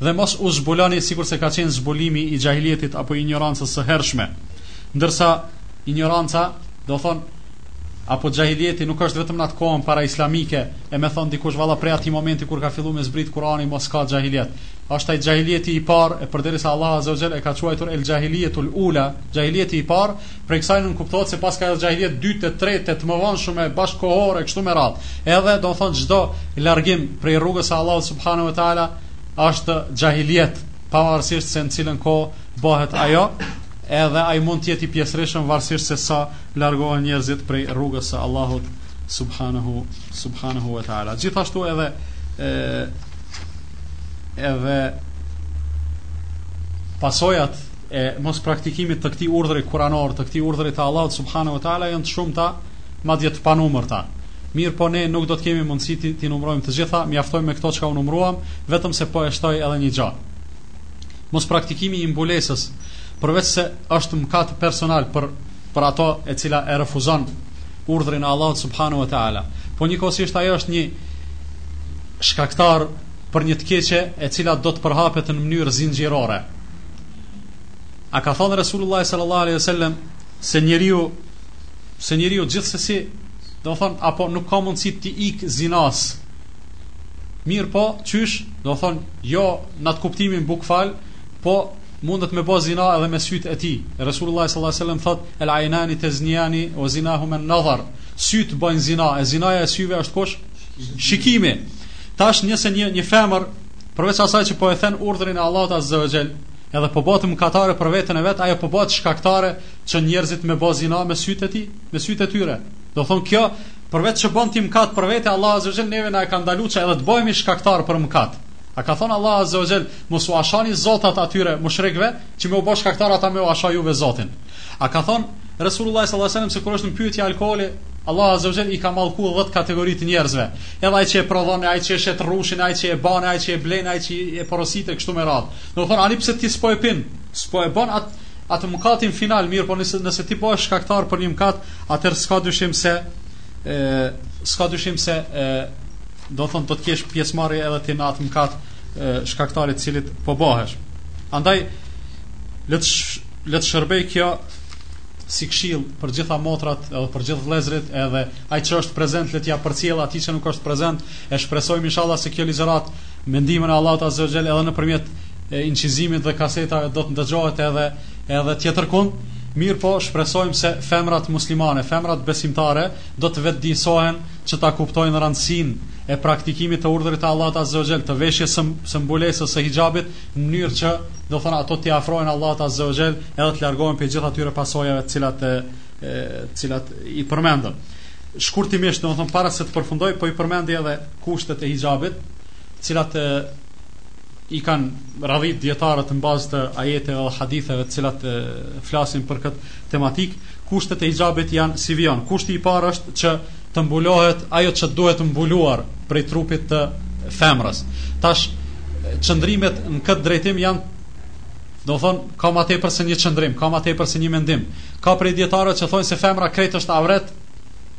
Dhe mos u zbuloni sikurse ka qenë zbulimi i xhahilijetit apo injorancës së hershme. Ndërsa injoranca, domethënë apo xhahilijeti nuk është vetëm në atë kohën paraislamike, e me thënë dikush valla prej atij momenti kur ka filluar me zbrit Kurani më s'ka xhahilijet. Është ai xhahilijeti i parë, e përderisa Allahu azza wa jall e ka quajtur el xhahilijetul ula, xhahilijeti i parë, prej kësaj nënkuptohet se paska edhe xhahilijet të dytë e të tretë e të mëvonshëm bashkëkohorë e kështu me radhë. Edhe, domethënë çdo largim prej rrugës së Allahut subhanahu wa taala, është xhahiliet, pavarësisht se në cilën kohë bëhet ajo, edhe ai mund të jetë i pjesërishëm, varësisht se sa largohen njerëzit prej rrugës së Allahut subhanahu subhanahu wa taala. Gjithashtu edhe e, edhe pasojat e mospraktikimit të këtij urdhri kuranor, të këtij urdhri të Allahut subhanahu wa taala janë të shumta, madje të panumërta. Mirëpo ne nuk do të kemi mundësi t'i t'i numërojmë të gjitha, mjaftojmë me këto çka u numëruam, vetëm se po e shtoj edhe një gjë. Mospraktikimi i mbulesës, përveçse është mëkat personal për për atë e cila e refuzon urdhrin e Allahut subhanahu wa ta'ala, po njëkohësisht ajo është një shkaktar për një të keqe e cila do të përhapet në mënyrë zinxhirore. E ka thënë Resulullah sallallahu alaihi wasallam se njeriu se njeriu gjithsesi domethënë apo nuk ka mundësi t'i ikë zinasë. Mirëpo, qysh, domethënë jo në atë kuptimin bukval, po mundet me bë zina edhe me sytë e tij. Resulullah sallallahu alajhi wasallam thotë el aynani tazniani wa zinahuma an-nazar. Sytë bëjnë zina, e zinaja e syve është kush? Shikimi. Tash nëse një një femër përveç asaj që po e then urdhrin e Allahut azza wa jall, edhe po bëhet mëkatare për veten e vet, ajo po bëhet shkaktare që njerëzit me bë zina me sytë e tij. me sytë e tyre. Do thonë kjo, përveç që bën ti mëkat për vete, Allahu azza wa jall neve na e ka ndaluar që edhe të bëhemi shkaktar për mëkat. A ka thonë Allahu azza wa jall, mos ua shani zotat atyre mushrikëve, që me u bo shkaktar ata me ua sha juve Zotin. A ka thonë Resulullah sallallahu alaihi wasallam se kur është në pyetje alkoholi, Allahu azza wa jall i ka mallku 10 kategori të njerëzve. Edhe ai që e prodhon, ai që e shet rrushin, ai që e bën, ai që e blen, ai që e porositë kështu me radhë. Do thonë ani pse ti s'po e pin, s'po e bën atë atë mëkatin final, mirëpo nëse, nëse ti bëhesh shkaktar për një mëkat, atër s'ka dyshim se, e, s'ka dyshim se, e, do thonë do të kesh pjesëmarrje edhe ti në atë mëkat e, shkaktar i të cilit po bëhesh. Andaj, le të le të shërbej kjo si këshillë për gjitha motrat edhe për gjithë vëllezërit edhe ai që është prezent le t'ia përcjell atij që nuk është prezent e shpresojmë inshallah se kjo ligjëratë Me ndihmën e Allahut Azze o Xhel edhe nëpërmjet incizimit dhe kasetave do të ndëgjohet edhe edhe tjetërkund, mirëpo shpresojmë se femrat muslimane, femrat besimtare do të vetëdijësohen që ta kuptojnë rëndësinë e praktikimit të urdhrit të Allahut Azze o Xhel, të veshjes së së mbulesës së hixhabit, në mënyrë që, do të thonë, ato t'i afrohen Allahut Azze o Xhel edhe të largohen prej gjithë atyre pasojave të cilat e të cilat i përmendëm. Shkurtimisht, domethënë para se të përfundoj, po i përmend edhe kushtet e hixhabit, të cilat i kanë radhit dijetarët në bazë të ajeteve dhe haditheve të cilat flasin për këtë tematikë, kushtet e hixhabit janë si vijon. Kushti i parë është që të mbulohet ajo që duhet mbuluar prej trupit të femrës. Tash qëndrimet në këtë drejtim janë do të thonë ka më tepër se një qëndrim, ka më tepër se një mendim. Ka prej dijetarëve që thonë se femra krejt është avret,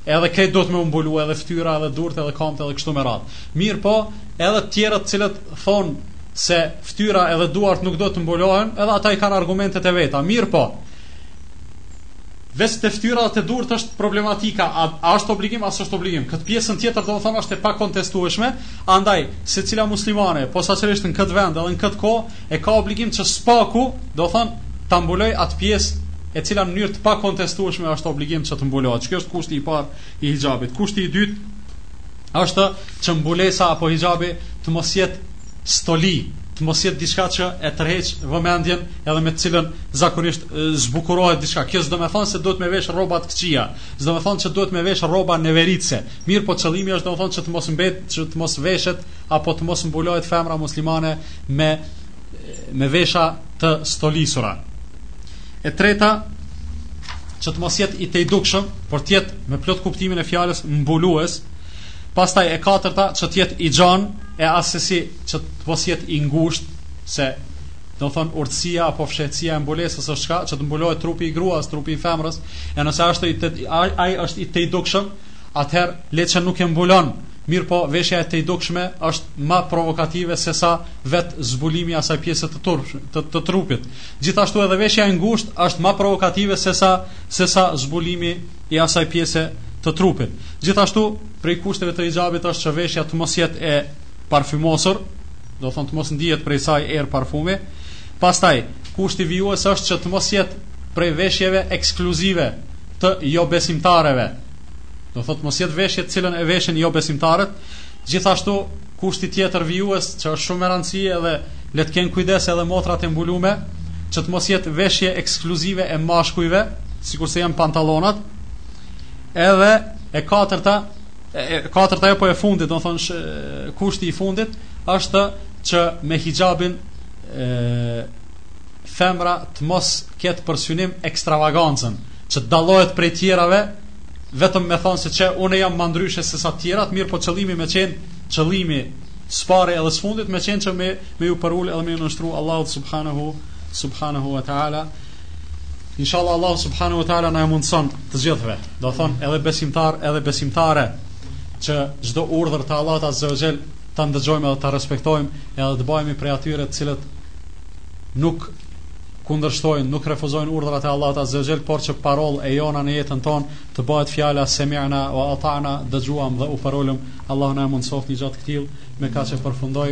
Edhe krejt duhet me u mbulu edhe ftyra edhe durtë edhe kamtë edhe kështu me radhë. Mirëpo, edhe të tjerët të cilët thonë se ftyra edhe duart nuk duhet të mbulohen, edhe ata i kanë argumentet e veta. Mirëpo, veç te ftyra dhe te durt është problematika, a, a është obligim, a s'është obligim. Këtë pjesën tjetër do të thonë është e pakontestueshme, andaj, secila muslimane, posaçërisht në këtë vend edhe në këtë kohë, e ka obligim që së paku, do të thonë, ta mbulojë atë pjesë e cila në mënyrë të pakontestueshme është obligim që të mbulohet. Ky është kushti i parë i hixhabit. Kushti i dytë është që mbulesa apo hixhabi të mos jetë stoli, të mos jetë diçka që e tërheq vëmendjen edhe me të cilën zakonisht zbukurohet diçka. Kjo s'do të thonë se duhet me vesh rroba të këqija, s'do të thonë se duhet me vesh rroba neveritëse. Mirëpo qëllimi është do të thonë që të mos mbet, që të mos veshet apo të mos mbulohet femra muslimane me me vesha të stolisura. E treta, që të mos jetë i tejdukshëm, por të jetë me plot kuptimin e fjalës mbulues. Pastaj e katërta, që të jetë i gjanë e assesi që të mos jetë i ngushtë, se do thon urtësia apo fshehtësia e mbulesës është çka që të mbulohet trupi i gruas, trupi i femrës, e nëse është i ai është i tejdukshëm, atëherë leçë nuk e mbulon Mirëpo, veshja e tejdukshme është ma provokative sesa vetë zbulimi i asaj pjese të, të, të trupit. Gjithashtu edhe veshja e ngushtë është ma provokative sesa sesa zbulimi i asaj pjese të trupit. Gjithashtu, prej kushteve të hixhabit është që veshja të mos jetë e parfymosur, do thonë të mos ndihet prej saj erë parfumi. Pastaj, kushti vijues është që të mos jetë prej veshjeve ekskluzive të jobesimtareve. Do thotë mos jetë veshje të cilën e veshin jobesimtaret, gjithashtu kushti tjetër vijues që është shumë me randësi edhe le të kenë kujdes edhe motrat e mbulume, që të mos jetë veshje ekskluzive e mashkujve, sikurse janë pantallonat. Edhe e katërta, e katërta apo e fundit, do thonë kushti i fundit është që me hijabin e femra të mos ketë për synim ekstravagancën, që të dallohet prej tjerave, vetëm me thanë se që unë jam ma ndryshe se sa tjerat, mirëpo qëllimi me qenë, qëllimi s'pari edhe s'fundit, me qenë që me, me ju përulë edhe me ju nështru Allahut subhanahu, subhanahu wa ta'ala. Inshallah Allahu subhanahu wa ta'ala na e mundëson të gjithve, do thonë edhe besimtar, edhe besimtare, që çdo urdhër të Allahut azze ve xhel, ta ndëgjojmë dhe ta respektojmë, edhe të bahemi prej atyre të cilët nuk kundërshtojnë, nuk refuzojnë urdhrat e Allahut azze ve xhel, por që parolë e jona në jetën tonë të bëhet fjala semi'na wa ata'na, dëgjuam dhe u përulëm, Allahu na e mundësoftë një gja të këtillë, me kaq e përfundoj.